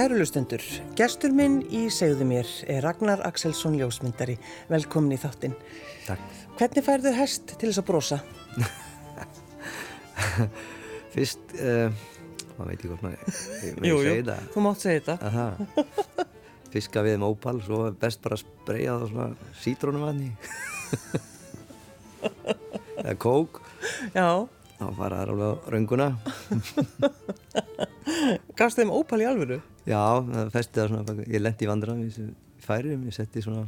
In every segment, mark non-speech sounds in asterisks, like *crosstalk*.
Kærulustendur, gestur minn í segðu mér er Ragnar Axelsson Ljósmyndari. Velkomin í þáttinn. Takk. Hvernig færðu hest til þess að brosa? *laughs* Fyrst, uh, maður veit ekki hvort maður, ég Jú, jú, segi það. þú mátt segja þetta. *laughs* Fiska við með ópal, svo best bara spreyja það svona sítrónum vatni. *laughs* Eða kók, Já, þá fara það alveg á rönguna. Gafst þeim ópal í alvöru? Já, það festi það svona, ég lendi í vandræðum í færiðum, ég setti svona,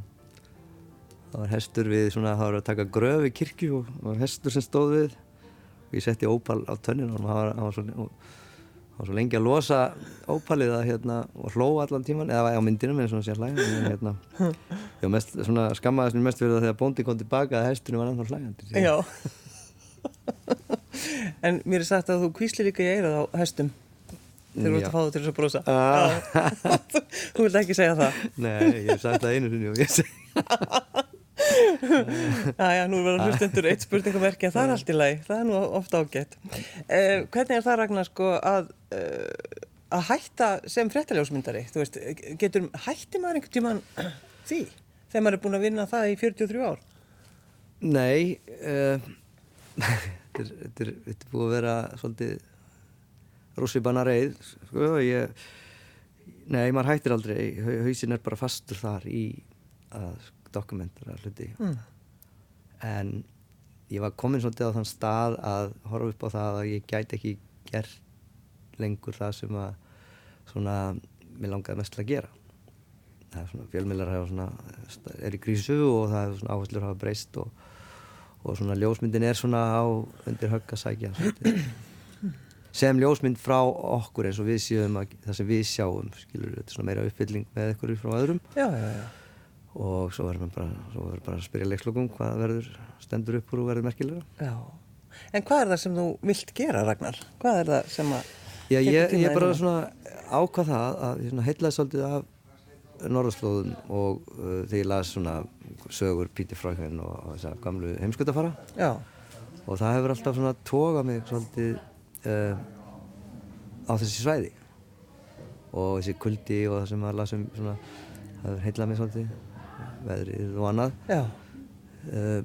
það var hestur við svona, það var að taka gröf í kirkju og það var hestur sem stóð við og ég setti ópal á tönnina og hann var, hann var, svo, og, var svo lengi að losa ópalið að hérna og hlóa allan tíman, eða á myndinum eins og hann sé hlægandi, en hérna, *laughs* ég var mest svona skammaðist mér mest fyrir það þegar bóndi kom tilbaka að hesturinn var ennþá hlægandi. Já. *laughs* en mér er sagt að þú kvíslir líka í eirað á hestum þegar þú ert að fá þú til þess að brosa. Ah. *laughs* þú vilt ekki segja það. Nei, ég hef sagt það einu sinni og ég segi, *laughs* Já, já, nú verður hlustendur eitt spurningamerki en það er allt í lagi, það er nú ofta ágætt. Eh, hvernig er það Ragnar sko að, eh, að hætta sem fréttaljósmyndari? Þú veist, getur, hætti maður einhvern tíman *clears throat* því þegar maður er búin að vinna það í 43 ár? Nei, uh, *laughs* þetta, er, þetta, er, þetta er búið að vera svolítið rússibanna reið, sko, ég, nei, maður hættir aldrei, Hau- hausinn er bara fastur þar í að dokumentara hluti. Mm. En ég var komin svolítið á þann stað að horfa upp á það að ég gæti ekki gert lengur það sem að svona, mér langaði mest til að gera. Það er svona, svona, er í krísu og það er svona áherslur hafa breyst og, og svona ljósmyndin er svona á undir högg að sækja svolítið. Sem ljósmynd frá okkur eins og við séum að, það sem við sjáum skilur, þetta er svona meira uppfylling með ykkur frá öðrum Já, já, já. og svo verður bara, bara að spyrja leikslokum hvað verður, stendur upp úr og verður merkilega já. En hvað er það sem þú vilt gera Ragnar? Hvað er það sem að... Ég, ég bara svona ákvað það að ég heitlaði svolítið af norðarslóðum og uh, þegar ég las svona sögur Píti Frækvinn og, og þess að gamlu heimskutafara og það hefur alltaf svona tókað mig svolítið uh, á þessi svæði. Og þessi kuldi og það sem maður lasum svona, það hefur heitlað mig svolítið veðrið og annað. Uh,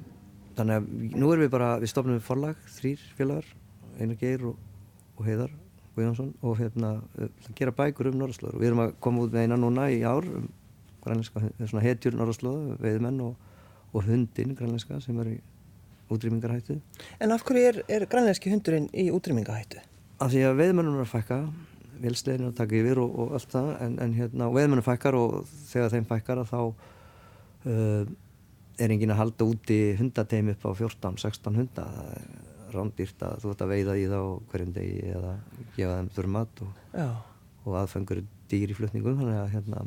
þannig að nú erum við bara, við stofnum forlag, þrýr félagar Einar Geir og, og Heiðar Guðjónsson og hérna uh, gera bækur um norðarslóður og við erum að koma út með eina núna í ár um grænlenska, svona hetjur norðarslóða, veiðmenn og, og hundin grænlenska sem er í útrýmingarhættu? En af hverju er, er grænleinski hundurinn í útrýmingahættu? af því að veiðmennum er að fækka vilslegin að taka yfir og, og allt það en, en hérna, veiðmennum fækkar og þegar þeim fækkar þá uh, er engin að halda úti hundateim upp á 14-16 hunda. Það er rándýrt að þú ert að veiða í þá hverjum degi eða gefa þeim þurr mat og, Já, og aðfengur dýr í flutningum þannig að hérna,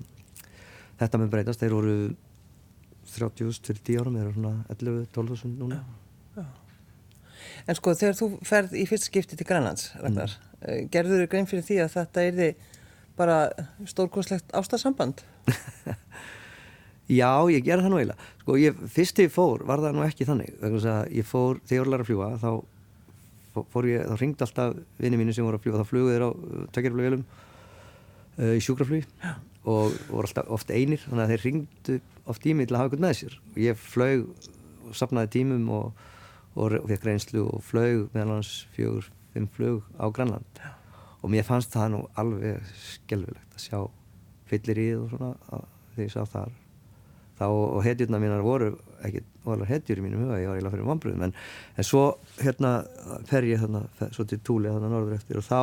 þetta með breytast. Þeir voru 30.000 fyrir 10 árum, þeir eru svona 11-12.000 núna en sko þegar þú ferð í fyrst skipti til Grænlands, Ragnar, mm. gerður þau grein fyrir því að þetta er bara stórkoslegt ástarsamband? *laughs* Já, ég gerði það nú eiginlega. Sko, ég, fyrst þegar ég fór var það nú ekki þannig. þess að Ég fór, þegar ég var að læra að fljúa, þá fó- fór ég, þá ringdi alltaf vinni mínu sem voru að fljúa, þá flugu þeir á tveggjarflugvelum uh, í sjúkraflug og voru alltaf oft einir, þannig að þeir ringdu oft í mig til að hafa eitthvað með sér. Ég flög og sapnaði tímum og, og, fekk reynslu og flög meðal hans fjögur, fimm flug á Grænland. Og mér fannst það nú alveg skelvilegt að sjá fyllir í og svona þegar ég sá þar þá og hetjurna mínar voru ekki voru hetjur í mínum huga, ég var eiginlega fyrir vambröðum en, en svo hérna fer ég þarna, svo til Túli þarna norður eftir og þá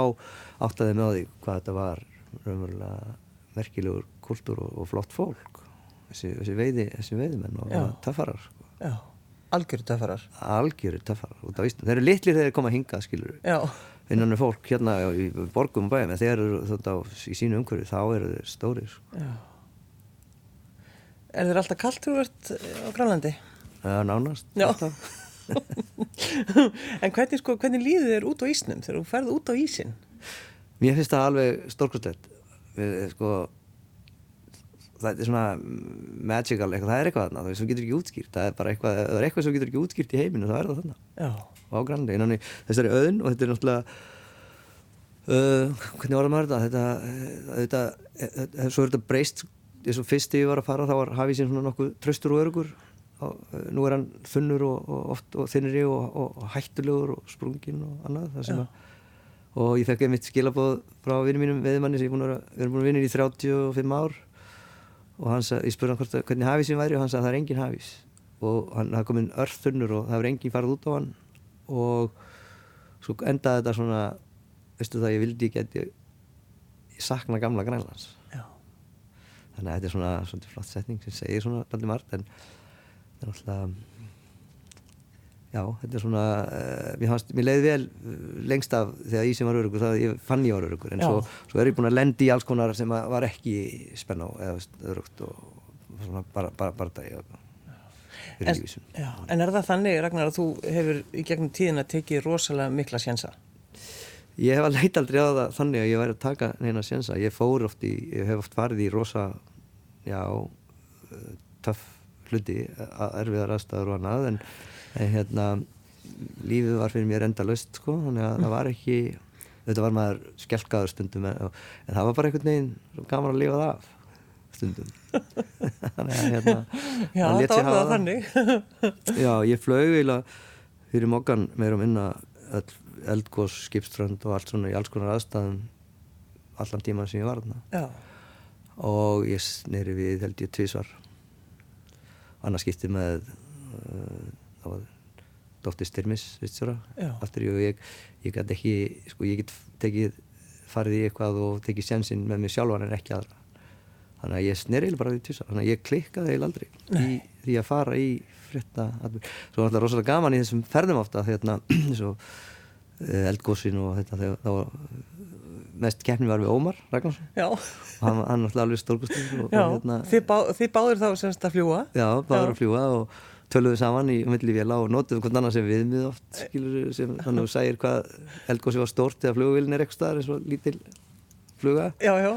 áttaði mig á því hvað þetta var raunverulega merkilegur kultúr og, og flott fólk þessi, þessi veiði, þessi veiðimenn og Já. töffarar sko. Já, algjörðu töffarar. algjörir töffarar þeir eru litlir þegar þeir koma að hinga skilur Já, innan er fólk hérna í borgum og bæðum en þeir eru þetta í sínu umhverju þá eru þeir stórir sko. já. Er þér alltaf kallt þú ert á Grænlandi? Er nánast Já. *laughs* en hvernig, sko, hvernig líður þér út á ísnum þegar þú ferð út á ísin? Mér finnst það alveg stórkostlegt við, sko það er svona magical eitthvað, það er eitthvað þarna, þú getur ekki útskýrt það er bara eitthvað, það er eitthvað sem getur ekki útskýrt í heiminu þá er það þarna, Já, á grannlega innan í þessari öðun og þetta er náttúrulega Uh, hvernig það maður þetta? Þetta, þetta, svo er þetta breyst, eins og fyrst þegar ég var að fara þá var hafísinn svona nokkuð tröstur og örugur. Á, uh, nú er hann þunnur og, og oft og þinnri og, og, og hættulegur og sprungin og annað. Það sem að, og ég fekk einmitt skilabóð frá vinnum mínum veðmanni sem ég búin að vera, vinna í 35 ár og hann sagði, ég spurði hann hvort, hvernig hafísinn væri og hann sagði það er engin hafís. Og hann hafði komin örþunnur og það hefur engin farið út á hann. Og svo endaði þetta svona veistu það, ég vildi ekki að ég, sakna gamla Grænlands. Já. þannig að þetta er svona svolítið flott setning sem segir svona allir margt en það er alltaf já, þetta er svona uh, mér, fannst, mér leiði vel uh, lengst af þegar ísinn var örugur, það ég fann ég var örugur en svo, svo er ég búin að lendi í alls konar sem að var ekki spenna eða örugt og svona bara, bara, bara dagi fyrir En, lífísun já, en er það þannig, Ragnar, að þú hefur í gegnum tíðina tekið rosalega mikla sjensa? Ég hef að leita aldrei á það þannig að ég væri að taka neina sjensa. Ég fór oft í, ég hef oft farið í rosa, já, uh, töff hluti, að erfiðar aðstæður og annað, en hérna, lífið var fyrir mér enda löst, sko, þannig að það var ekki, þetta var maður skelkaður stundum, en, en það var bara einhvern veginn gaman að lifa það af stundum. *laughs* þannig að, hérna, Já, það var það þannig. *laughs* Já, ég flög eiginlega fyrir mokkan meira og minna öll eldgós, skipströnd og allt svona í alls konar aðstæðum allan tíman sem ég var þarna og ég sneri við held ég tvísvar annars skipti með uh, það var Dóttir Styrmis aftur og ég ég get ekki, sko ég get tekið farið í eitthvað og tekið sjansinn með mig sjálfan en ekki aðra. Þannig að ég sneri eiginlega bara við tvísvar þannig að ég klikkaði eiginlega aldrei í því að fara í frétta svo var alltaf rosalega gaman í þessum ferðum ofta þegar *clears throat* svo eldgósin og þetta þegar það var mest keppni var við Ómar Ragnarsson. Já, og hann, hann var alltaf alveg stórkustur hérna, þið báður þá semst að fljúa? já, báður Já. að fljúa og töluðu saman í milli véla og notuðu hvern annan sem viðmið oft skilur, sem, þannig að þú sægir hvað eldgósi var stórt eða flugvélin er eitthvað staðar eins og lítil fluga. Já, já,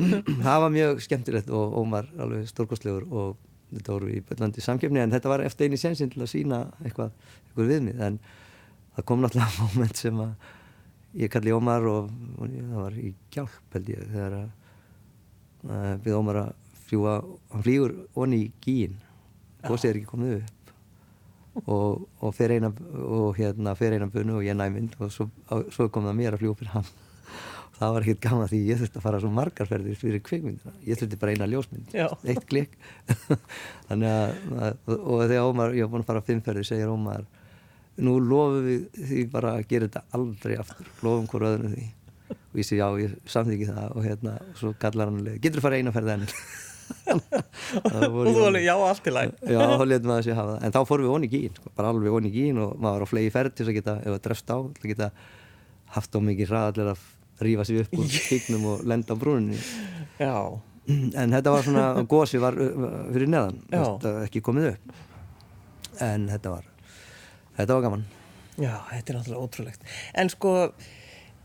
*clears throat* það var mjög skemmtilegt og Ómar alveg stórkostlegur og þetta voru í böllandi samkefni en þetta var eftir eini sénsinn til að sína eitthvað, eitthvað viðmið en það kom náttúrulega *laughs* moment sem að ég kalli Ómar og, og ég, það var í gjálp held ég þegar að uh, við Ómar að fljúa hann flýgur onni í gíin gósið er ekki komið upp og, og fer eina og hérna fer eina bunu og ég næmynd og svo, á, svo kom það mér að fljúa fyrir hann. *laughs* Það var ekkert gaman því ég þurfti að fara svo margar ferðir fyrir kvikmyndina. Ég þurfti bara eina ljósmynd, Já. eitt klikk. *laughs* Þannig að, að og þegar Ómar, ég var búin að fara fimm ferðir segir Ómar, nú lofum við því bara að gera þetta aldrei aftur. Lofum hvort öðrum því. Og ég segi já, ég samþyggi það. Og hérna, og svo kallar hann leið, getur þú fara eina ferð enn? Það Og þú alveg, já, allt í læg. Já, þá letum maður sér hafa það. En þá fórum við onni í gín, sko, bara alveg onni í gín og maður var á flegi ferð til að geta, ef það drefst á, til að geta haft á mikið hraðallir að rífa sig upp úr *laughs* tíknum og lenda á brúninni. Já, En þetta var svona, gósi var uh, fyrir neðan, þetta ekki komið upp. En þetta var, þetta var gaman. já, þetta er náttúrulega ótrúlegt. En sko,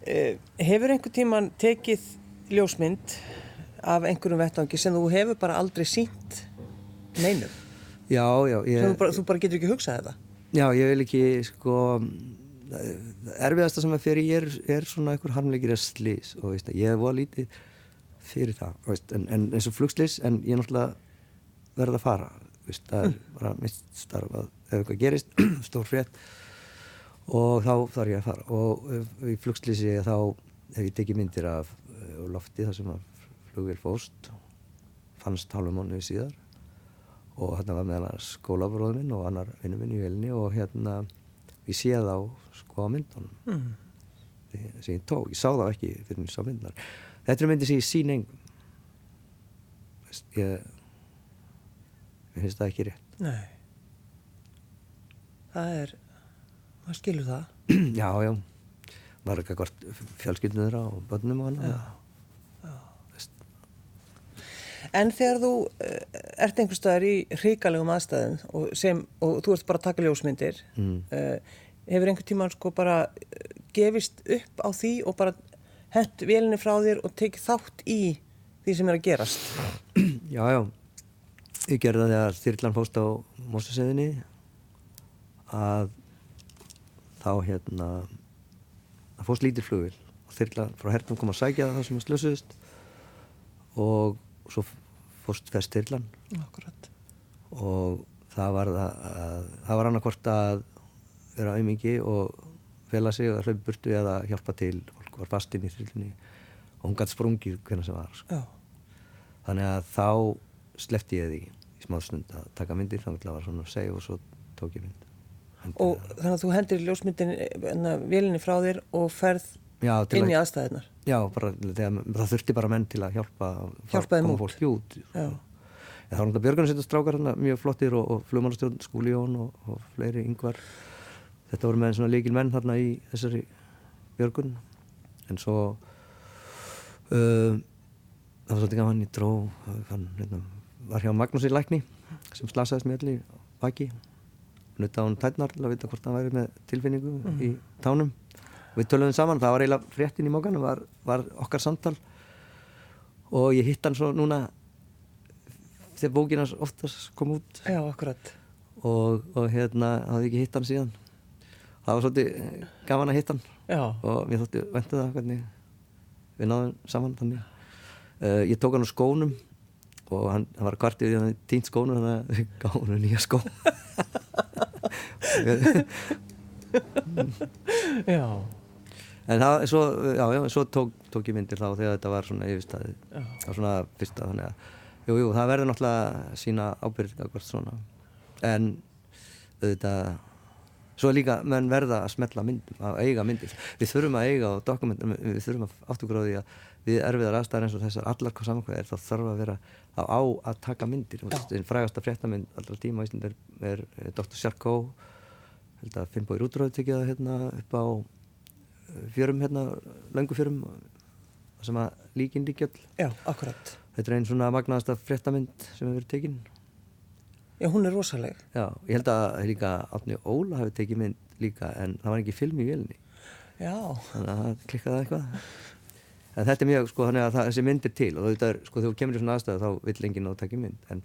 eh, hefur einhver tíman tekið ljósmynd af einhverjum vettvangi sem þú hefur bara aldrei sínt neinum? Já, já, ég, Þú bara, þú bara getur ekki hugsað þetta? já, ég vil ekki, sko, erfiðasta sem að fyrir ég er, er svona einhver harmleikir að slís og veist, ég var lítið fyrir það, veist, en, en eins og flugslís, en ég náttúrulega verð að fara, veist, það er bara mitt starf að ef eitthvað gerist, *clears throat* stór frétt og þá þarf ég að fara og í flugslýsi þá hef ég tekið myndir af uh, lofti þar sem að flugvél fóst fannst hálfum mánuði síðar. Og hérna var meðal annars skólabróður minn og annar vinnur minn í velinni og hérna ég sé þá sko á myndunum. Mm. sem ég tók, ég sá þá ekki fyrir ég sá myndar þetta er myndir sem ég sín engum. Ég ég finnst það ekki rétt. Nei. Það er, maður skilur það. *clears throat* já, já. Var ekki fjölskyldunum þeirra og börnum og annað. Veist, En þegar þú uh, ert einhver staðar í hríkalegum aðstæðum og, sem, og þú ert bara að taka ljósmyndir, Mm. uh, hefur einhver tíman sko bara uh, gefist upp á því og bara hent vélinni frá þér og tekið þátt í því sem er að gerast? *clears throat* Já, já. Ég gerði það þegar Þyrlan fóst á Mósaseðinni að þá hérna það fóst lítil flugvél þyrla frá hernum kom að sækja það sem að slösuðist og svo fórst fest þyrlan Akkurat. og það var það, að, það var annarkvort að vera auðmingi og fela sig og hlaupi burtu eða hjálpa til fólk var fast inn í þyrlunni og hún gæti sprungið hvernig sem var sko. Þannig að þá slefti ég því í smá stund að taka myndir þannig að það var svona að segja og svo tók ég mynd Hendi Og þannig að þú hendir ljósmyndin vélinni frá þér og ferð já, inn í að, aðstæðinar. Já, bara, þegar, það þurfti bara menn til að hjálpa Hjálpa þeim koma út. fólki út. Já. Já, þá var náttúrulega björgunarsveitastrákar hérna mjög flottir og, og flugmannastjórn Skúli Jón og, og fleiri yngvar. Þetta voru með svona líkil menn hérna í þessari björgun. En svo uh, það var svolítið gaman, ég dró, hann hérna, var hjá Magnúsi Lækni sem slasaðist með allir baki. Nutta hann tætnar til að vita hvort hann væri með tilfinningu í tánum. Við töluðum saman, það var eiginlega fréttin í mókanum, var, var okkar samtal og ég hitt hann svo núna þegar bókin hans oftast kom út Já, akkurat. og, og hérna hafði ekki hitt hann síðan það var svolítið eh, gaman að hitt hann Já. og mér þótti ventu það hvernig við náðum saman þannig uh, ég tók hann á skónum og hann, hann var kvartið við hann tínt skónum þannig að við gáðum hann nýja skó *laughs* Já. En það, svo, já, já, svo tók, tók ég myndir þá þegar þetta var svona það var svona fyrsta þannig að jú, jú, það verður náttúrulega sína ábyrgð hvert svona. En auðvitað svo líka menn verða að smetla myndum að eiga myndir, við þurfum að eiga og dokumentum, við þurfum að áttugur á því að við erfiðar aðstæðar eins og þessar allar hvað saman hvað er þá þarf að vera á, á að taka myndir. Einn frægasta fréttamynd allra tíma á Ísland er, er, er Dr. Sjarkó. Held að Finnbói Rúdróði tekið það hérna upp á fjörum hérna, löngu fjörum sem að líkin líkjöld Já, akkurat. Þetta er einn svona magnaðasta fréttamynd sem hefur tekinn. Já, hún er rosaleg. Já, ég held að líka Átni Óla hafi tekið mynd líka en það var ekki film í vélni. Já. Þannig að það klikkaði eitthvað. En þetta er mjög, sko, þannig að það, þessi mynd er til og þetta er, sko, þegar þú kemur í svona aðstæðu þá vill enginn ná að taka mynd. En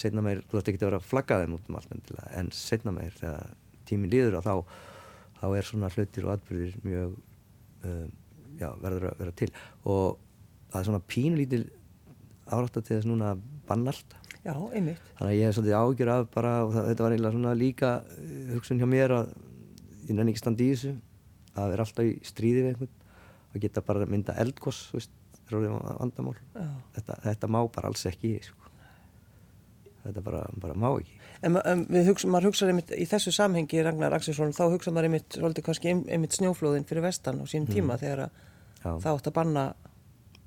setna meir, þú ætti ekki að vera að flagga þeim út um allt en setna meir þegar tíminn líður og þá, þá er svona hlutir og atbyrðir mjög, um, já, verður að vera til. Og það er svona pínulítil árátta til þess núna að banna allt. Já, einmitt. Þannig að ég hef svolítið ágjör af bara og það, þetta var eiginlega svona líka uh, hugsun hjá mér að ég nenni ekki standi í þessu að vera alltaf í stríði við einhvern og geta bara mynda það er orðið vandamál. Þetta, þetta má bara alls ekki, sko. Þetta bara, bara má ekki. En, en við hugsa, maður hugsaði einmitt í þessu samhengi Ragnar Axelsson, þá hugsaði maður einmitt svolítið kannski ein- einmitt snjóflóðin fyrir vestan á sínum tíma þegar að Já. það átt að banna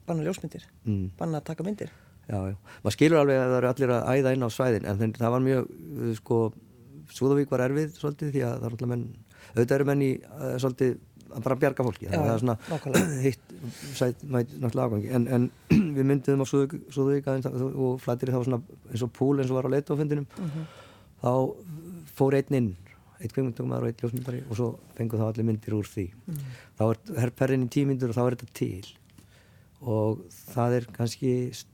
banna ljósmyndir, Mm. banna að taka myndir. Já, já. Maður skilur alveg að það eru allir að æða inn á svæðin en það var mjög, uh, sko, Súðavík var erfið svolítið því að það er alltaf menn, auðvitað eru menn í uh, svolítið að bara bjarga fólki. Já, það er svona nákvæmlega. *clears throat* hitt, sæt, mæt, náttúrulega ágangi. En, en *clears throat* við myndiðum á aðeins og flættir þá svona eins og púl eins og var á leitofundinum. Þá fór einn inn, einn kveimundtökumæður og einn ljósmyndari og svo fengu þá allir myndir úr því. Þá er herrperrin í tímyndur og þá er þetta til og það er kannski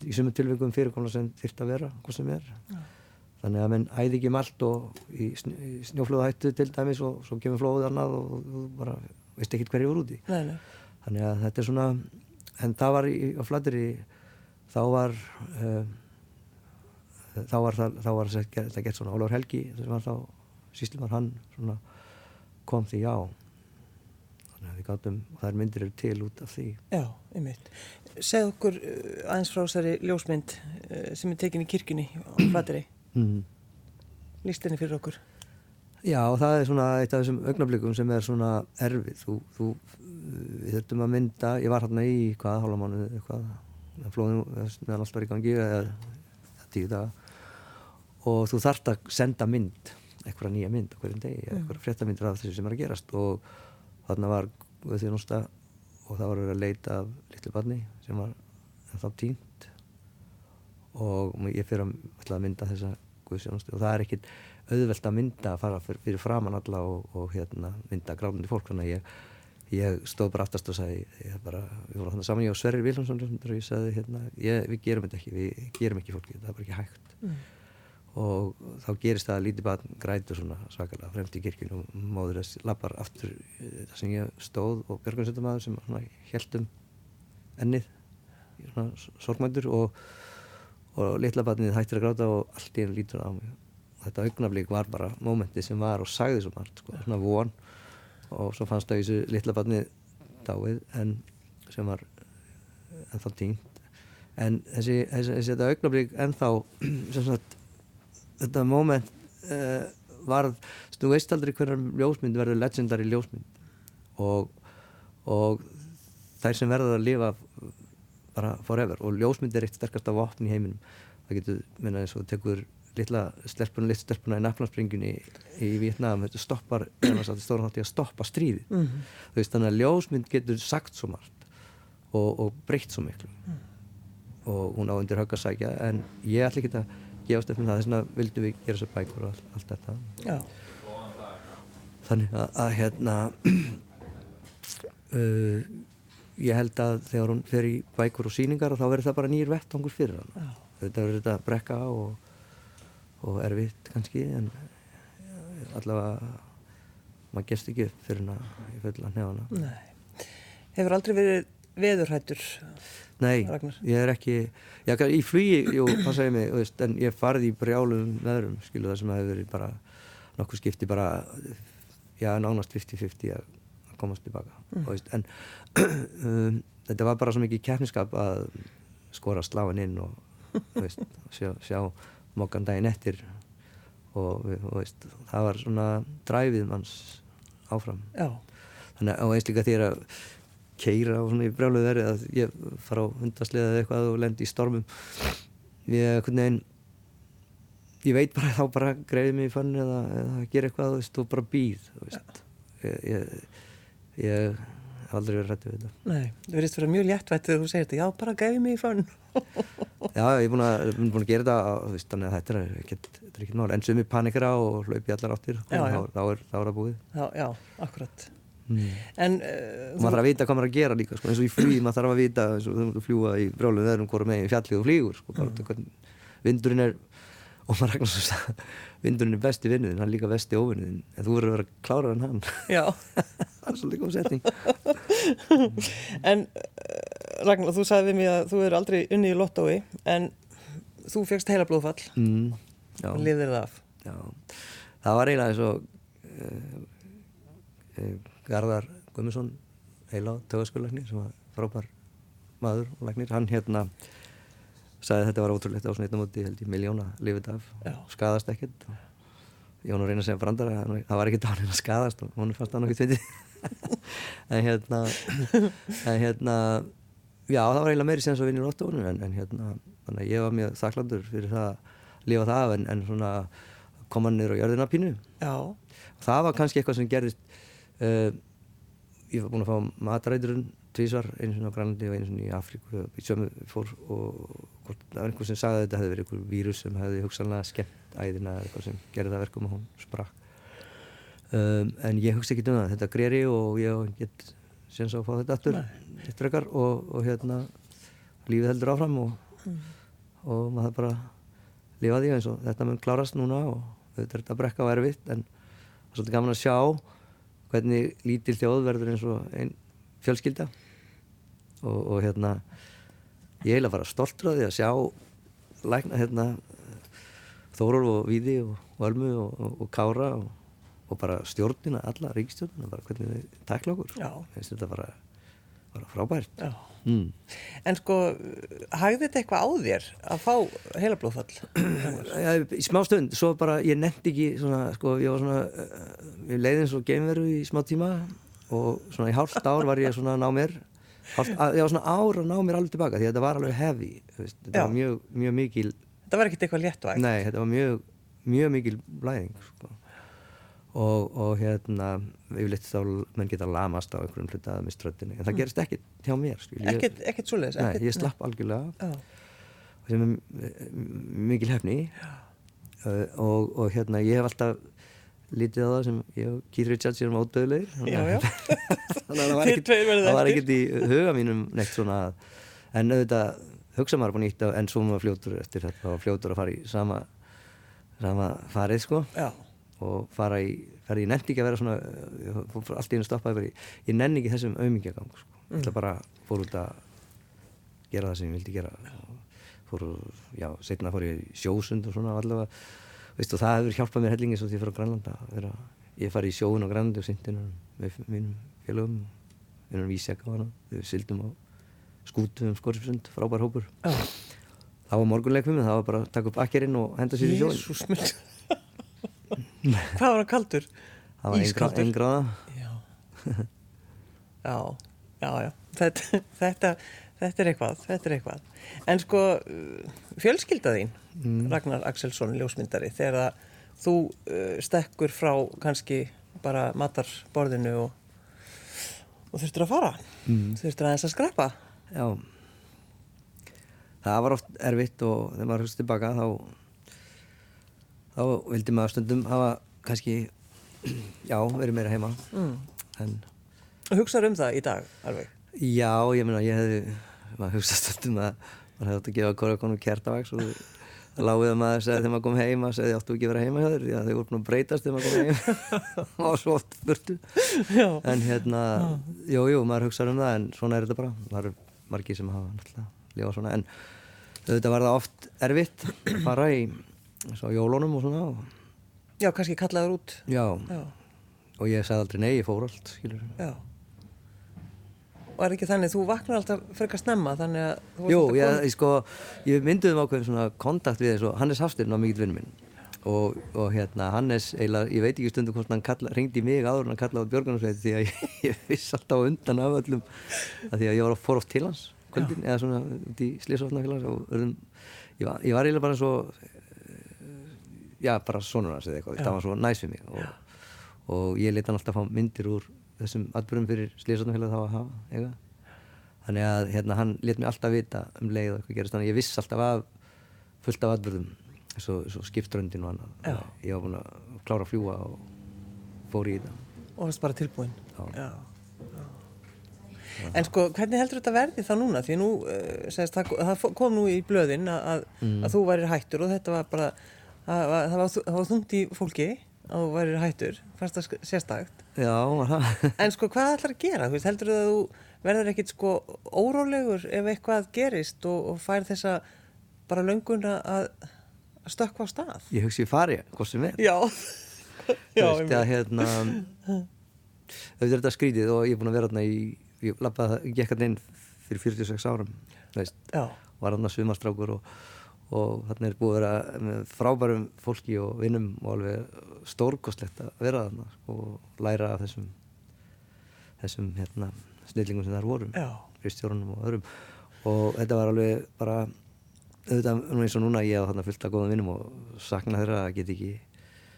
í sumum tilvægum fyrirkomla sem þyrft að vera hvað sem er þannig að menn æði ekki um allt og í, sn í snjóflóðahættu til dæmis og svo kemur flóðið annað og þú bara veist ekki hverju voru úti Nei, nei. þannig að þetta er svona en það var í, á flateri þá var uh, þá var það, þá var gert, gert svona Ólafur Helgi sem var þá síslumar hann svona kom því já þannig að við gátum og þær myndir eru til út af því Já, einmitt. Segð okkur uh, aðeins frá þessari ljósmynd uh, sem er tekin í kirkjunni á Flateri. mm. Lýst henni fyrir okkur. Já, það er svona eitt af þessum augnablikum sem er svona erfið. Þú, þú, við þurftum að mynda, ég var hérna í hvað, hálfa mánuði eitthvað, flóðin meðan allt var í gangi eða tíu daga. Og þú þarft að senda mynd, eitthvað nýja mynd á hverjum degi, eitthvað fréttamyndir af þessu sem er að gerast. Og þarna var við því nústa og það var verið að leita af litlu barni sem var þá tínt og ég fyrir að mynda þessa guðsjónustu og það er ekkit auðvelt að mynda að fara fyrir, fyrir framann alla og, og hérna, mynda gránandi fólk. Þannig að ég, ég stóð bara aftast og sagði ég bara, við vorum þannig saman ég og Sverrir Viljánsson og ég sagði hérna, ég, við gerum þetta ekki við gerum ekki fólki, það er bara ekki hægt. Mm. og þá gerist það að lítið barn grætur svona svakalega fremst í kirkjun og móður þess lappar aftur eh, það sem ég stóð og björgunsöndumæður sem heldum ennið sorgmændur og, og litla barnið hættir að gráta og allt í enn lítur á mig þetta augnablík var bara mómentið sem var og sagði svo margt sko, svona von. Og svo fannst það í þessu litla barnið dáið en sem var ennþá tínt en þessi, þessi, þessi þetta augnablík ennþá *clears throat* sem sagt þetta moment uh, varð, þú veist aldrei hverjar ljósmynd verður legendary ljósmynd. Og, og þær sem verður að lifa bara forever. Og ljósmynd er eitt sterkast af vopn í heiminum. Það getur, minna eins og tekur litla stelpuna, litla stelpuna í nafnarspringunni í Vietnam, þetta stoppar stóran þátti að stoppa stríði mm -hmm. þú veist þannig að ljósmynd getur sagt svo margt og, og breytt svo miklu mm. og hún á undir höggasækja en ég ætla ekki að gefast upp með það, þess vegna vildum við gera þessar bækur og allt, allt þetta Já. þannig að, að hérna *clears throat* uh, ég held að þegar hún fer í bækur og síningar þá verður það bara nýjir vettangur fyrir hann þetta verður þetta brekka og og erfitt kannski en allavega maður gerst ekki upp fyrir hann í fulla nefana Nei. Hefur aldrei verið veðurhættur? Nei, Ragnar? ég er ekki ég, í flugi, jú, passaði mig veist, en ég farði í brjálum veðurum skilu það sem hefur verið bara nokkuð skipti bara, já, nánast 50-50 að komast tilbaka mm. veist, en *clears throat* um, þetta var bara svo mikið keppniskap að skora sláin inn og veist, sjá, sjá mokkan daginn eftir og, og veist, það var svona dræfið manns áfram. Já. þannig að eins líka því að keira á svona í brjáluðu verið að ég fara á hundasliða eða eitthvað og lendi í stormum. Ég, hvernig, ég veit bara þá bara greiði mig í fann eða, eða gera eitthvað veist, og bara býð ég, ég, ég aldrei verið rættið við þetta. Nei, það verðist vera mjög léttvægt þegar þú segir þetta. Já, bara greiði mig í fann *laughs* Já, ég er búin að, búin að gera þetta veist, þannig að þetta er ekkert mál. En sumi panikra og hlaupi allar áttir. Já, já. Þá, er það búið. Já, já, akkurat. Mm. En uh, maður þarf að vita hvað maður að gera líka sko, eins og í flýð, maður þarf að vita eins og þú fljúa í brjálum veðrum hvora meginn fjallið og flýgur sko, mm. vindurinn er og maður regnar svo að vindurinn er besti vinnuðin, hann er líka besti óvinnuðin en þú verður að vera klárar en hann. *laughs* Já. Það er svolítið góð setting *laughs* En Ragnar, þú sagði við mig að þú er aldrei unni í lottói en þú fegst heila blóðfall. Mm, og liðir það af. Já. það var eiginlega eins og uh, uh, Garðar Guðmundsson heila tögaskulegnir sem var frábær maður og legnir, hann hérna sagði að þetta var ótrúlegt á svona eitt á móti held ég miljóna lifið af. Skadast ekkert. Ég var nú að segja brandar að það var ekkert á hann að skadast og hún fannst það nokkið tviti *laughs* en hérna en hérna já það var eiginlega meiri að vinna í lottónu en, en hérna þannig að ég var mjög þakklandur fyrir það að lifa það af en, en svona koma niður á jörðina pínu. Já. það var kannski eitthvað sem gerðist uh, ég var búin að fá mataræturinn tvísvar einu svona á Grænlandi og einu svona í Afríku. Og í sömu fór og það var einhver sem sagði að þetta hefði verið einhver vírus sem hefði hugsanlega skemmt æðina eða eitthvað sem gerði það verkum og hún sprakk. Um, en ég hugsa ekki um það. Þetta greri og ég get séns að fá þetta aftur eftir ekkar og, og hérna lífið heldur áfram og, mm. og maður bara lifa því eins og þetta mun klárast núna og þetta er þetta brekka og erfitt en það er svolítið gaman að sjá hvernig lítil þjóð verður eins og einn fjölskylda og, og hérna ég heila bara stoltur af því að sjá lækna hérna Þórólf og Víði og Ölmu og Kára og og bara stjórnina, alla ríkstjórnina bara hvernig þið takla okkur. Þetta bara, bara frábært. Mm. En sko hagði þetta eitthvað á þér að fá heila blóðfall? *clears throat* í smá stund, svo bara ég nefndi ekki svona, sko, ég var svona ég leiði eins og geimveru í smá tíma og svona í hálft ár var ég svona að ná mér hálft, að, ég var svona ár að ná mér alveg tilbaka því að þetta var alveg hefi þetta Já. var mjög, mjög mikil Þetta var ekkert eitthvað létt og ekkert? Nei, þetta var mjög, mjög mikil blæðing sko og, og hérna yfirleitt þá menn geta lamast á einhverjum hluta með ströndinni en það mm. gerist ekkert hjá mér ekkert, ekkert svoleiðis nei, ég slapp nei. algjörlega sem er mikil hefni og, og hérna ég hef alltaf lítið á það sem ég og Keith Richards erum ádöðulegir *laughs* þannig að það var ekkert í huga mínum neitt svona en auðvitað hugsa maður búin ítt en svo maður fljótur eftir þetta. Og fljótur að fara í sama sama farið sko. Já, og fara í, fara ég nenni ekki að vera svona allt í einu stoppaði í, ég nenni ekki þessum auðmingjagang sko. ég ætla bara fór út að gera það sem ég vildi gera. Fór, já, setna fór ég í sjósund og svona allavega, veist og það hefur hjálpað mér hellingi svo því ég fór á Grænlanda að ég fari í sjóun á Grænlandi og sindin með mínum félögum við sildum á skútu um Skorsfjörnsund, frábær hópur já. það var morgunleikfum það var bara að taka upp akkerinn og henda sér í sjóin Jésús minn. *laughs* Hvað var hann kaldur? það var einn gráða Já. Já, já, já. Þetta, þetta, þetta er eitthvað, þetta er eitthvað. En sko, uh, fjölskylda þín, Ragnar Axelsson, ljósmyndari, þegar þú uh, stekkur frá kannski bara matarborðinu og, og þurftur að fara, mm. þurftur aðeins að skrappa. Já Það var oft erfitt og þegar maður hugst tilbaka þá þá vildi maður stundum hafa kannski *clears throat* já, verið meira heima Mm. en hugsaður um það í dag, alveg. já, ég meina, ég hefði maður hugsa stundum að maður hefði átt að gefa hvora konum kertavags og það lágið að maður segði þegar maður kom heima segði áttu ekki að vera heima hjá þér? Því að þau voru búin að breytast þegar maður kom heim. *laughs* Og svo oft burtu. Já. en hérna, jú, jú, maður hugsaður um það en svona er þetta bara, það eru margir sem hafa náttúrulega lifað svona en þetta var það oft erfitt að fara í jólunum og svona og, Já, kannski kallaður út. já, Já, og ég sagði aldrei nei, ég fór allt skilur já. Er ekki þannig, þú vaknar alltaf frekar snemma, þannig að þú Jú, alltaf komin- ég sko, ég mynduðum ákveðin svona kontakt við þessu, Hannes Hafstyrn var mikill vinn minn. Og, og hérna Hannes eiginlega, ég veit ekki stundum hvort hann kalla, ringdi mig áður en hann kallaði á Björgunarsveit því að ég, *laughs* ég viss alltaf undan af öllum að því að ég var að fór oft til hans kvöldin eða svona út í Slísvotnafélags og öðrum, ég var, var eiginlega bara svo já, bara sonur hans eða eitthvað, það var svo næs við mig. Og, og ég leta hann alltaf fá myndir úr þessum atbyrjum fyrir Slísvotnafélag þá að hafa, eiga þannig að hérna, hann let mér alltaf vita um leið og eitthvað gerist þannig að ég viss alltaf af fullt af atbyrðum svo, svo skiptröndin og annað Já. ég var búin að klára að fljúa og fór í þetta Og varst bara tilbúin. Já. Já. En sko, hvernig heldur þetta verði það núna? Því nú, uh, segist, það, það kom nú í blöðin að, að, Mm. að þú værir hættur og þetta var bara, það var, það var, það þungt í fólki að þú værir hættur, fannst það sérstakt. Já, *laughs* En sko, hvað ætlar að gera? Þú veist, heldur að þú verður ekkit sko órólegur ef eitthvað gerist og, og fær þessa bara löngun að, að stökkva á stað? ég hugsi ég fari, hvað sem er Já. *laughs* Þú veist að hérna auðvitað er þetta skrítið og ég er búin að vera hérna í ég lappaði, ég gekk hérna inn fyrir 46 árum þú veist, Já. var hérna sumastrákur og, og þarna er búið að vera með frábærum fólki og vinnum og alveg stórkostlegt að vera þarna og læra af þessum þessum hérna snillingum sem þar voru Já. Kristjórnum og öðrum og þetta var alveg bara auðvitað eins og núna ég á þarna fullt af góðum vinnum og sakna þeirra að get ekki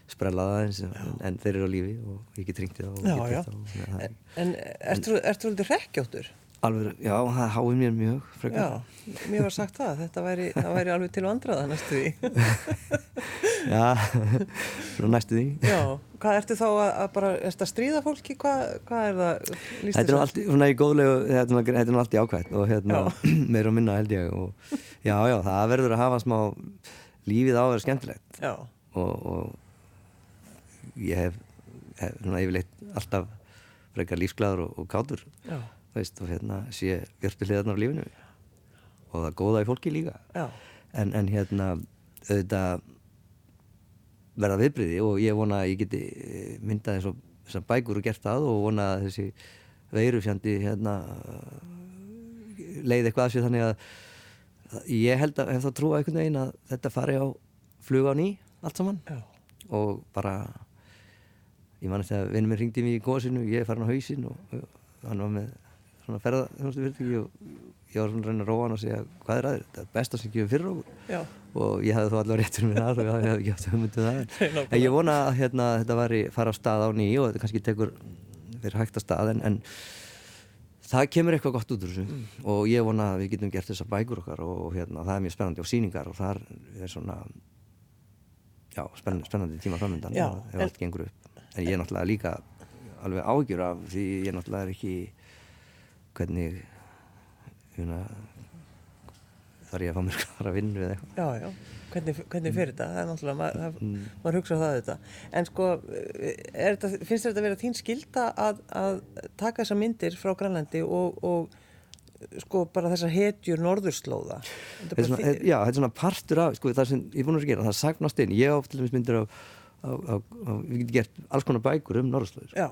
sprellað aðeins en, en þeir eru á lífi og í það og Já, get já. hitt þá, þannig að það er En ertu, ertu aldrei hrekkjóttur? Alveg, já, það háið mér mjög frekar. Já, mér var sagt það, þetta væri, það væri alveg til vandraða næstu því. *laughs* Já, svona næstu því. Já, hvað ertu þá að, að bara, ertu að stríða fólki, hvað, hvað er það? Þetta er nú allt í- góðlegu þetta er nú allt í ákvæmt og hérna *clears throat* meira og minna held ég og já, já, það verður að hafa smá lífið á að vera skemmtilegt. Já, og, og ég hef, hef svona yfirleitt alltaf frekar lífsglæður og, og kátur. Já, veist, og hérna sé björtu hliðarnar á lífinu. Og það góða í fólki líka. En, en hérna auðvitað verða viðbriði og ég vona að ég geti eh, myndað eins og þessar bækur og gert það og vona að þessi veirufjandi hérna leið eitthvað að sér þannig að að ég held að hef það trúa einhvern veginn að þetta fari á flug á ný allt saman. Já, og bara ég man eftir að vinnum minn ringdi mér í góðsinu ég er farin á hausinn og og hann var með svona ferða þjónustu fyrirtæki og ég var svona reyna að róa hann og segja hvað er aðeins, þetta er besta sem gefur fyrir okkur. Já, og ég hefði þó allavega réttur mér að og ég hefði ekki haft hugmyndu það. *laughs* En, ég vona að hérna, þetta væri fara á stað á ný og þetta kannski tekur fyrir hægt að stað en, en það kemur eitthvað gott út úr þessu. Og ég vona að við getum gert þessar bækur okkar og hérna, það er mjög spennandi og síningar og þar er svona já, spennandi, spennandi tíma framöndan ef allt gengur upp. En ég er náttúrulega líka alveg ágjur af því ég náttúrulega er ekki hvernig hérna, þarf ég að fá mér *laughs* að vinna við eitthvað Já, já, hvernig, hvernig fyrir þetta? Það er náttúrulega, maður, það, Mm. maður hugsa það þetta. En sko, er þetta, finnst þetta að vera þín skilda að, að taka þessar myndir frá Grænlandi og, og sko bara þessar hetjur norðurslóða? Þetta er svona, þi- já, þetta er svona partur af sko, það sem ég er búin að gera, það sagnast inn ég á til dæmis myndir á, á, á, á við getum gert alls konar bækur um norðurslóðir Já,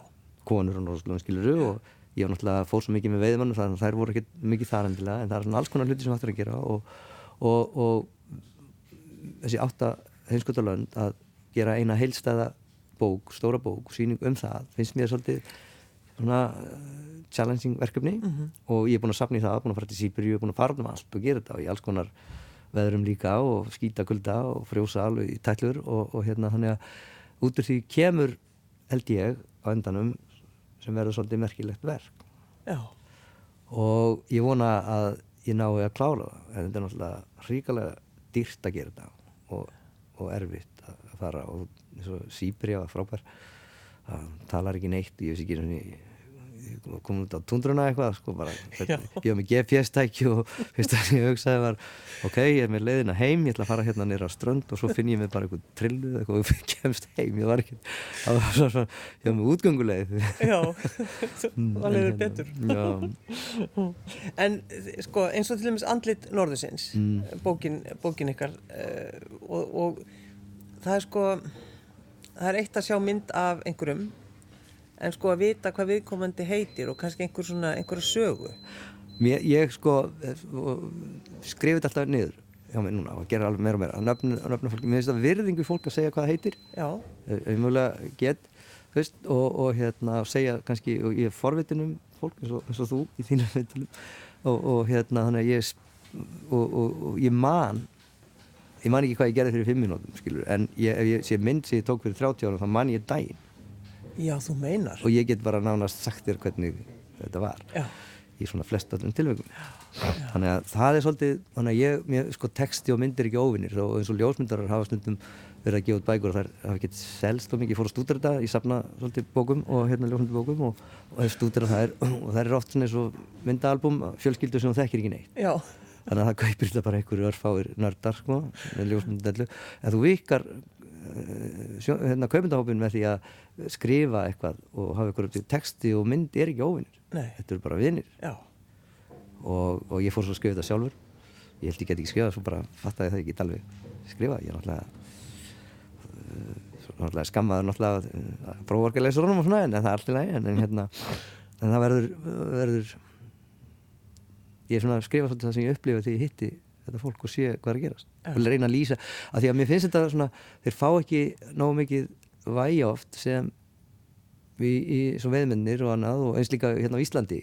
konur á norðurslóðum skiluru og ég var náttúrulega fór svo mikið með veiðmann þannig að þær voru ekki mikið þar endilega en það er svona alls konar hluti sem hægt er að gera og, og, og þessi átta heimskotalönd að gera eina heilstæða bók, stóra bók, síning um það finnst mér svolítið svona uh, challenging verkefni. Og ég er búin að safna í það, búin að fara til Sýbri og búin að fara um allt og gera þetta og í alls konar veðrum líka og skýta kulda og frjósa alveg í tællur og, og hérna þannig að út úr því kemur held ég á endanum sem verður svolítið merkilegt verk. Já, og ég vona að ég nái að klára það. En þetta er náttúrulega ríkalega dýrt að gera þetta og, og erfitt að að fara. Og Sýbri var frábær. Það talar ekki neitt ég veist ekki einu sinni- ég kom út á tundruna eitthvað sko bara, ég var með GPS-tæki og fyrst að ég hugsaði var ok, ég er með leiðina heim, ég ætla að fara hérna nýra á strönd og svo finn ég mig bara eitthvað trillu eða eitthvað og kemst heim, ég var ekki það var svona, ég var með útgönguleið já, *laughs* Mm, það leiður hérna, betur. já, En sko eins og til dæmis andlit norðursins, Mm. bókin, bókin ykkar uh, og, og það er sko, það er eitt að sjá mynd af einhverjum en sko að vita hvað viðkomandi heitir og kannski einhver svona, einhverja sögu. Mér, ég sko skrifið þetta alltaf niður hjá mig núna og gera alveg meira og meira. Að nöfna, að nöfna fólki, mér finnst það virðingu fólk að segja hvað það heitir. Já, ef ég mögulega get veist, og, og hérna segja kannski, og ég er forvitin um fólk eins og, eins og þú í þínum veitilum og, og hérna þannig að ég og, ég man ég man ekki hvað ég gerði fyrir fimm minútum skilur, en ég, ef ég sé mynd sem ég tók fyrir 30 ára þá man ég daginn já þú meinar. og ég get bara nánast sagt þér hvernig þetta var. Já, í svona flest öllum tilveikum þannig að það er svolítið þannig að ég, mér, sko texti og myndir ekki óvinnir og eins og ljósmyndarar hafa stundum verið að gefa út bækur og þær hafa ekki selst og mikið, ég fór að stúdera þetta, ég safna svolítið bókum og hérna ljósmyndabókum og, og hef stúdera þær. *clears throat* Og þær eru oft svona eins og myndaalbum fjölskyldu sem þekkir ekki neitt. Já, þannig að það kaupir þetta bara einhverju örfáir nördar sko, með ljósmyndadellu. En þú vikar hérna kaupindahópin með því að skrifa eitthvað og hafa einhverju texti og mynd er ekki óvinnir þetta eru bara vinnir og, og ég fór svo að skrifa þetta sjálfur. Ég held ég get ekki skrifað svo bara fattaði það ekki alveg skrifa ég er náttúrulega svo náttúrulega skammaður náttúrulega uh, prófarkalesurunum og svona en það er allt í lagi en, en hérna en það verður, verður ég er svona að skrifa svolítið það sem ég upplifa þegar ég hitti þetta fólk og sé hvað er að gerast. Og reyna að lýsa, af því að mér finnst þetta svona þeir fá ekki nógu mikið vægi oft sem í, í svo veðmennir og annað og eins líka hérna á Íslandi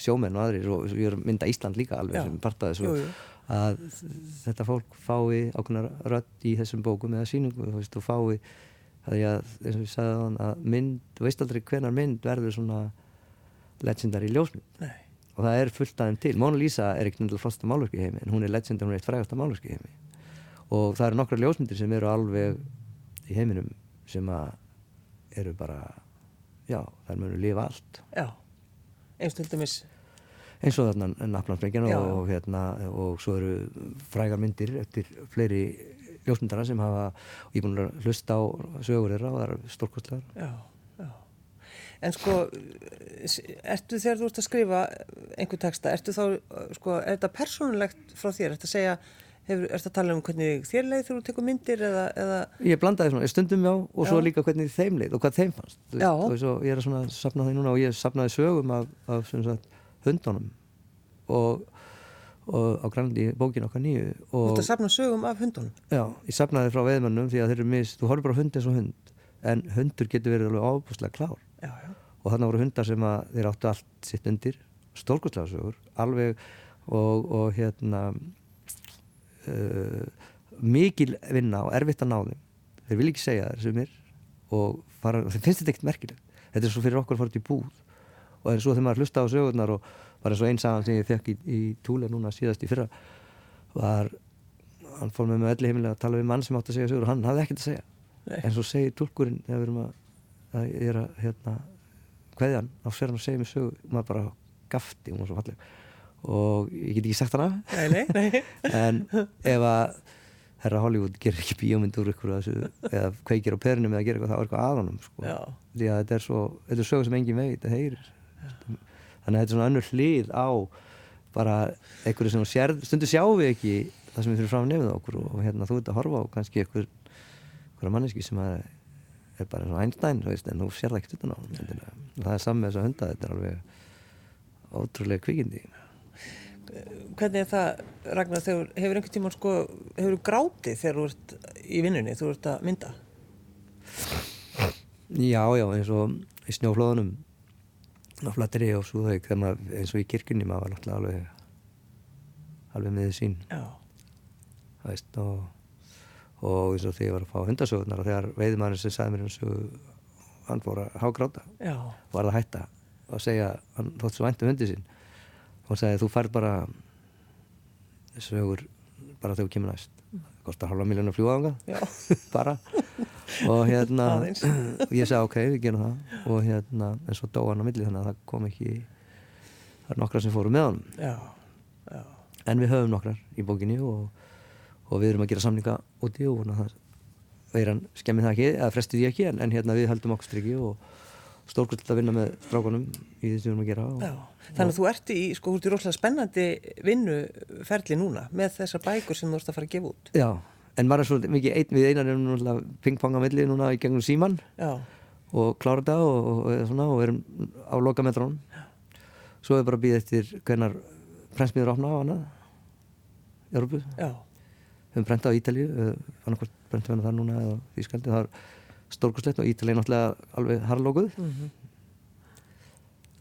sjómenn og aðrir og við erum mynda Ísland líka alveg Já. sem part af þessu. Jú, jú. að þetta fólk fái ákveðnar rödd í þessum bókum eða síningu þú veist, og fái að því að eins og ég sagði á hann að mynd, þú veist aldrei hvenar mynd verður svona legendary ljósmynd. Nei, og það er fullt aðeim til. Mona Lisa er ekki náttúrulega flosta málverki heimi en hún er legend, hún er eitt frægasta málverki heimi. Og það eru nokkra ljósmyndir sem eru alveg í heiminum sem að eru bara já, þær munu lifa allt. Já, eins til dæmis, eins og þarna Naplandsbreykjan Já. og, hérna, og svo eru frægar myndir eftir fleiri ljósmyndara sem hafa og ég er búin að hlusta á sögur þeirra og það eru stórkostlegar. Já. En sko, ertu þegar þú ert að skrifa einhver texta, ertu þá, sko, er þetta persónulegt frá þér? Ertu að segja, hefur, ertu að tala um hvernig þér leið þegar þú tekur myndir eða, eða, ég blandaði svona, stundum já og svo Já. líka hvernig þeim leið og hvað þeim fannst Þú Já. og svo ég er að svona sapna því núna og ég sapnaði sögum af, af sagt, hundunum og, og á grænlandi bókin okkar nýju þú ert að safna sögum af hundunum? já, ég sapnaði frá veðmannum því að þeir eru mis, þú horfir bara á hund eins og hund en hundur getur verið alveg ábúslega klár og þannig voru hundar sem að þeir áttu allt sitt undir stórkostlega sögur alveg og, og hérna uh, mikil vinna og erfitt að ná þeim. Þeir vil ekki segja þær sumir og fara, þeim finnst þetta ekkert merkilegt. Þetta er svo fyrir okkur að fara út í búð. Og en svo þegar maður hlusta á sögurnar og bara eins og einn sagan sem ég fekk í, í túle núna síðast í fyrra var hann fór með mig öllu heimilega að tala við mann sem átti að segja sögur og hann hafði ekkert að segja. Nei. en svo segir tólkurinn þegar við erum að, að er að hérna, kveðjan á sér hann að segja mér sögu og maður bara gafti, hún var svo falleg. Og ég get ekki sagt hana. Nei, nei, nei. *laughs* en ef að herra Hollywood gerir ekki bíómynd úr ykkur þessu, eða kveikir á perunum eða gerir eitthvað, þá er eitthvað aðanum sko. Því að þetta er svo, þetta er sögur sem engin veit að heyrir. Þannig að þetta er svona önnur hlið á bara einhverju sem þú sérð, stundu sjáum við ekki það sem við fyrir fram nefnið okkur og, og hérna þú ert að horfa á kannski einhver einhverja manneski sem að er bara eins og Einstein, veist, en þú sér það ekkert utan á það er samme þess að hunda þetta er alveg ótrúlega kvikindi Hvernig er það, Ragnar, þegar hefur einhvern tímann sko, hefur þú grátið þegar þú ert í vinnunni, þú ert að mynda? Já, já, eins og í snjóflóðunum á flatteri og maður, eins og í kirkjunni maður var náttúrulega alveg alveg með sín Já. það veist og, og eins og þegar ég var að fá hundasögurnar og þegar veiðmaðurinn sem sagði mér um sögu hann fór að hágráta var að hætta og segja hann þótt svo vænt um hundi sín og hann sagði þú færð bara sögur bara þegar þú kemur næst það kostar halva miljón að fljúa ánga Já. *laughs* bara og hérna og ég sagði ok, við gerum það og hérna, en svo dó hann á milli þannig að það kom ekki það er nokkra sem fóru með honum Já. Já. en við höfum nokkrar í bókinni og, og við erum að gera samninga úti og vona það veiran skemmið það ekki, eða frestið ég ekki en, en hérna við höldum okkur strikki og stórkvöld að vinna með strákunum í því sem við erum að gera og, Já. Þannig að þú ert í, sko, þú ert í rosalega spennandi vinnuferli núna með þessar bækur sem þú ert að fara að gefa út. Já, en maður er svo mikið einn við einan erum náttúrulega pingpong á milli núna í gegnum síman Já. og klára þetta og, og, og, svona, og erum á loka metrónum svo er bara að býða eftir hvernar prensmiður opna á í Európu Já. Höfum brent á Ítalíu annarkvært brentum við það núna eða Ískaldi það er stórkustlegt og Ítalíu er náttúrulega alveg harlókuð Mm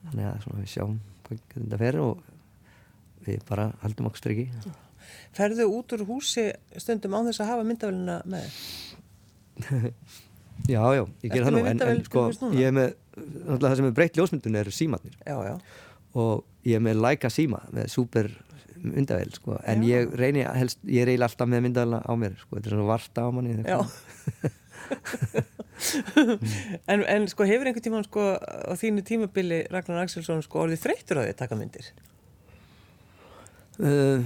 þannig að svona, við sjáum hvað þetta fer og við bara haldum okkur striki. Ferðu út úr húsi stundum án þess að hafa myndavælina með? *laughs* Já, já, ég ger það nú en, en sko, ég er með það sem er breytt ljósmyndun eru símatnir Já, já. og ég er með Leica síma með super myndavél sko. en Já. ég reyni helst, ég er eiginlega alltaf með myndavélina á mér sko. þetta er svona varta á manni *laughs* en, en sko hefur einhvern tímann sko á þínu tímabili Ragnar Axelsson sko orðið þreyttur á því að taka myndir? Uh,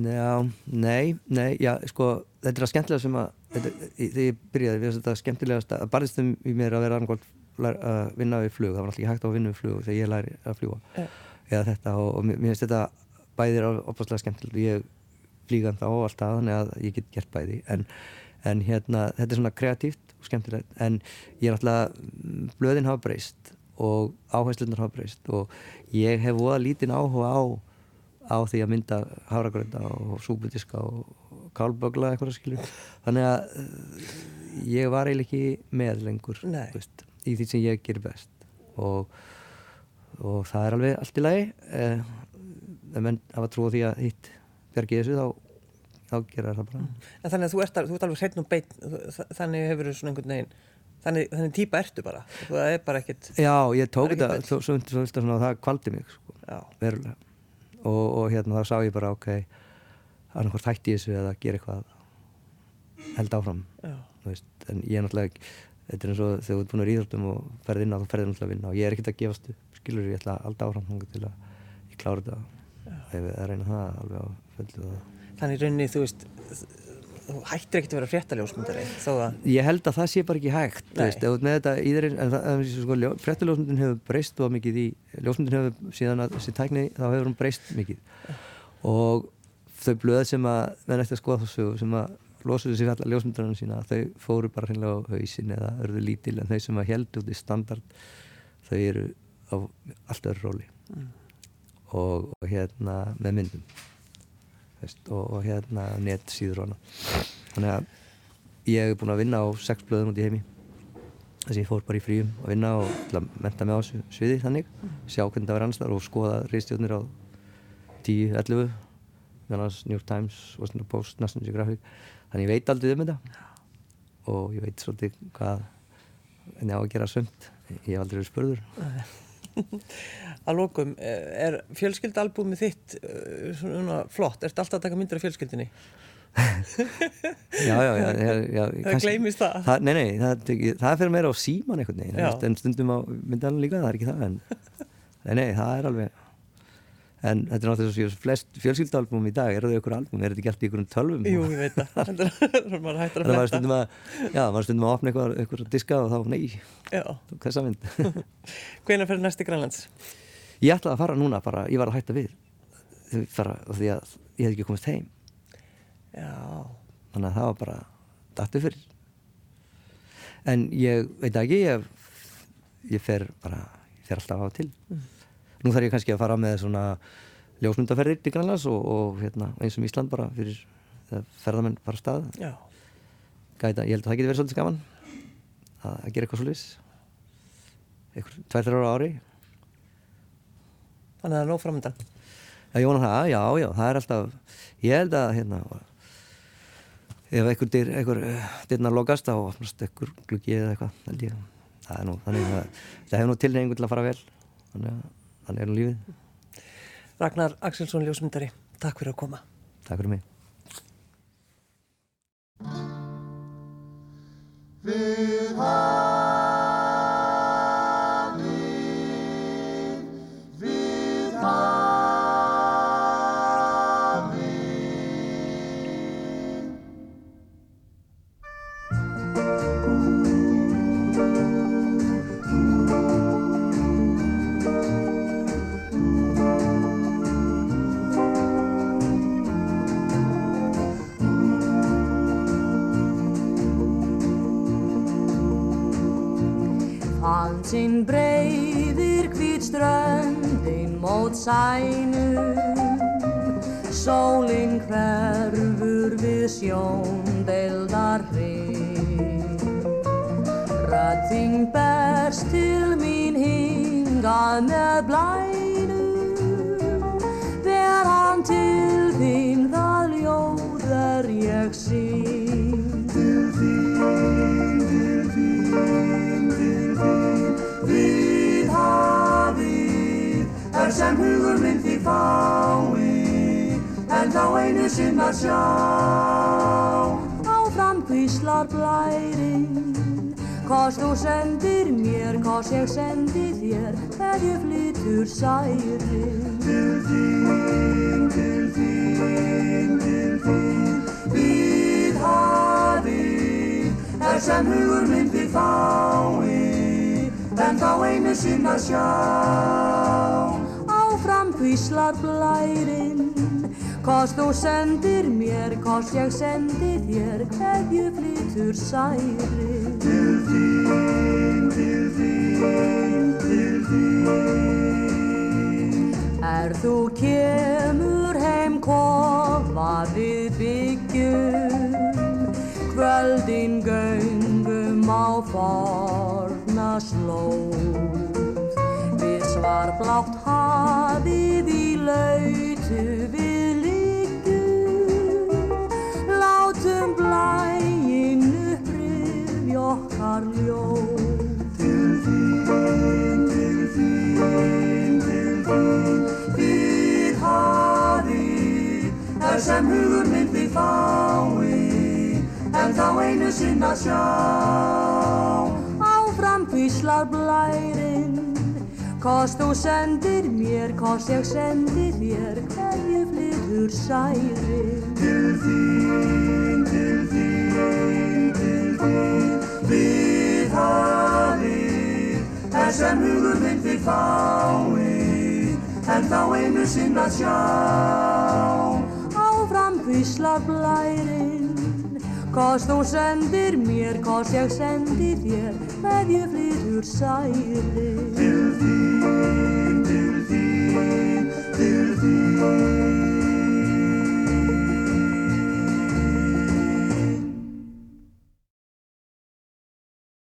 já, nei, nei, já, sko, þetta er að skemmtilega sem að, þetta, þegar ég byrjaði, við þetta skemmtilegast að barðistum í mér að vera að vinna við flug, það var alltaf ekki hægt á að vinna við flug þegar ég læri að fljúa, Já. Eða þetta og, og mér finnst þetta bæðir opaslega skemmtilegt. Og ég flýgan þá alltaf þannig að ég get gert bæði, en, en hérna, þetta er svona kreatíft og skemmtilegt, en ég er alltaf, blöðin hafa breyst og áherslunar hafa breyst og ég hef voða lítinn áhuga á á því að mynda hafragrönda og súbutiska og kálbögla eitthvað skilur. Þannig að uh, ég var eiginlega ekki með lengur veist, í því sem ég gerir best. Og, og það er alveg allt í lagi. Eh, ef menn hafa trú á því að hitt bjargi þessu þá, þá gera það bara. En þannig að þú ert, þú ert alveg hreinn og þú- þannig hefur þú svona einhvern veginn, þannig, þannig típa ertu bara, það er bara ekkert, Já, ég tók þetta svo, svo, svo, svo, svona, það kvaldi mig sko, verulega. Og, og hérna þá sá ég bara ok annarkvært hætti ég þessu eða gera eitthvað held áfram en ég er náttúrulega þetta er eins og þegar þú ert búin að ríðhaldum og ferð inn á þá ferðir náttúrulega vinna og ég er ekkert að gefast upp skilur ég ætla halda áfram til að ég klára þetta. Ef að reyna það alveg á fullu þannig rauninni, þú veist, þú hættir ekkert að vera fréttaljósmyndari, þó að, ég held að það sé bara ekki hægt veist, þetta í þeirri en það, en, sko, ljó- fréttaljósmyndin hefur breyst og mikið í, ljósmyndin hefur síðan að þessi tækni, þá hefur hún breyst mikið. Og þau blöð sem að menn eftir að skoða þessu sem að losuðu sér allar ljósmyndarinn sína þau fóru bara hreinlega á hausin eða örðu lítil en þau sem að heldur út í standard þau eru á allt öðru róli. Og, og hérna með myndum. Veist, og, og hérna net síður hana þannig að ég hef búin að vinna á sex blöðum út í heimi. Þess að ég fór bara í fríum að vinna og til að menta mig á sviði þannig. Sjá hvernig það var annars þar og skoða reistjórnir á 10, 11 meðan New York Times, Washington Post, National Geographic. Þannig ég veit aldrei um þetta. Og ég veit svolítið hvað en ég á að gera sömt ég hef aldrei verið spurður að lokum, eh, er fjölskyldalbúmið þitt eh, svona flott, ertu alltaf að taka myndir af fjölskyldinni? *laughs* já, já, já, já, Það gleymist það. það Nei, nei, það, það fyrir meira á síman einhvern veginn en stundum á myndaðan líka, það er ekki það en *laughs* nei, nei, það er alveg en þetta er náttúrulega svo flest fjölskyldalbum í dag, eru þau ykkur album, er þetta ekki alltaf í ykkurum tölvum? Jú, ég veit það, *laughs* *laughs* er maður hættur að Það var fletta. stundum að, já, það var stundum að opna eitthvað, eitthvað diska og þá, nei, Já, þessa mynd. *laughs* hvenær fyrir næsti Grænlands? ég ætlaði að fara núna bara, ég var að hætta við, fara, því að ég hef ekki komist heim, Já, þannig að það var bara dættu fyrir. En ég veit ekki, ég, ég fer bara, ég fer alltaf á til. Nú þarf ég kannski að fara með svona ljósmyndaferðir til Grænlands og, og hérna, eins og Ísland bara fyrir þegar ferðamenn fara stað. Gæta, ég held að það geti verið svolítið gaman að, að gera eitthvað svolítið eitthvað tvær, þrjára ári. Þannig að það er nóg framöndan. Já, ég vona það, já, já, það er alltaf ég held að hérna ef einhver dyr, einhver uh, dyrnar lokast opnast einhver gluggi eða eitthvað held ég, það er nú, þannig að það hefur nú tilneyingu til að fara vel. Þannig að þannig er nú lífið Ragnar Axelsson Ljósmyndari, takk fyrir að koma. Takk fyrir mig Hansinn breyðir hvít ströndin mót sænum. Sólinn hverfur við sjóndeldar hrið Rödding berst til mín hingað með blænum. Ver hann til þín það ljóð er ég sín er sem hugur minn því fái En þá einu sinn að sjá. Áfram hvíslar blærinn Hvort þú sendir mér, hvort ég sendi þér Þegar ég flytur særin Til þín, til þín, til þín Við hafið er sem hugur minn því fái En þá einu sinn að sjá hvíslar blærinn. Hvort þú sendir mér, hvort ég sendi þér Hverju flytur særin Til þín, til þín, til þín. Er þú kemur heim kofa við byggjum. Kvöldin göngum á forna slóð Við svarblátt hafið í lautu við liggjum Látum blæinn upprif okkar ljóð. Til þín, til þín, til þín Við hafið er sem hugur minn því fái En þá einu sinn að sjá. Áfram hvíslar blærinn Hvort þú sendir mér, hvort ég sendi þér Hverju flytur særin Til þín, til þín, til þín Við hafið er sem hugur minn því fái En þá einu sinn að sjá. Áfram hvíslar blærinn. Hvort þú sendir mér, hvort ég sendi þér Hverju flytur særin Til þín do do do do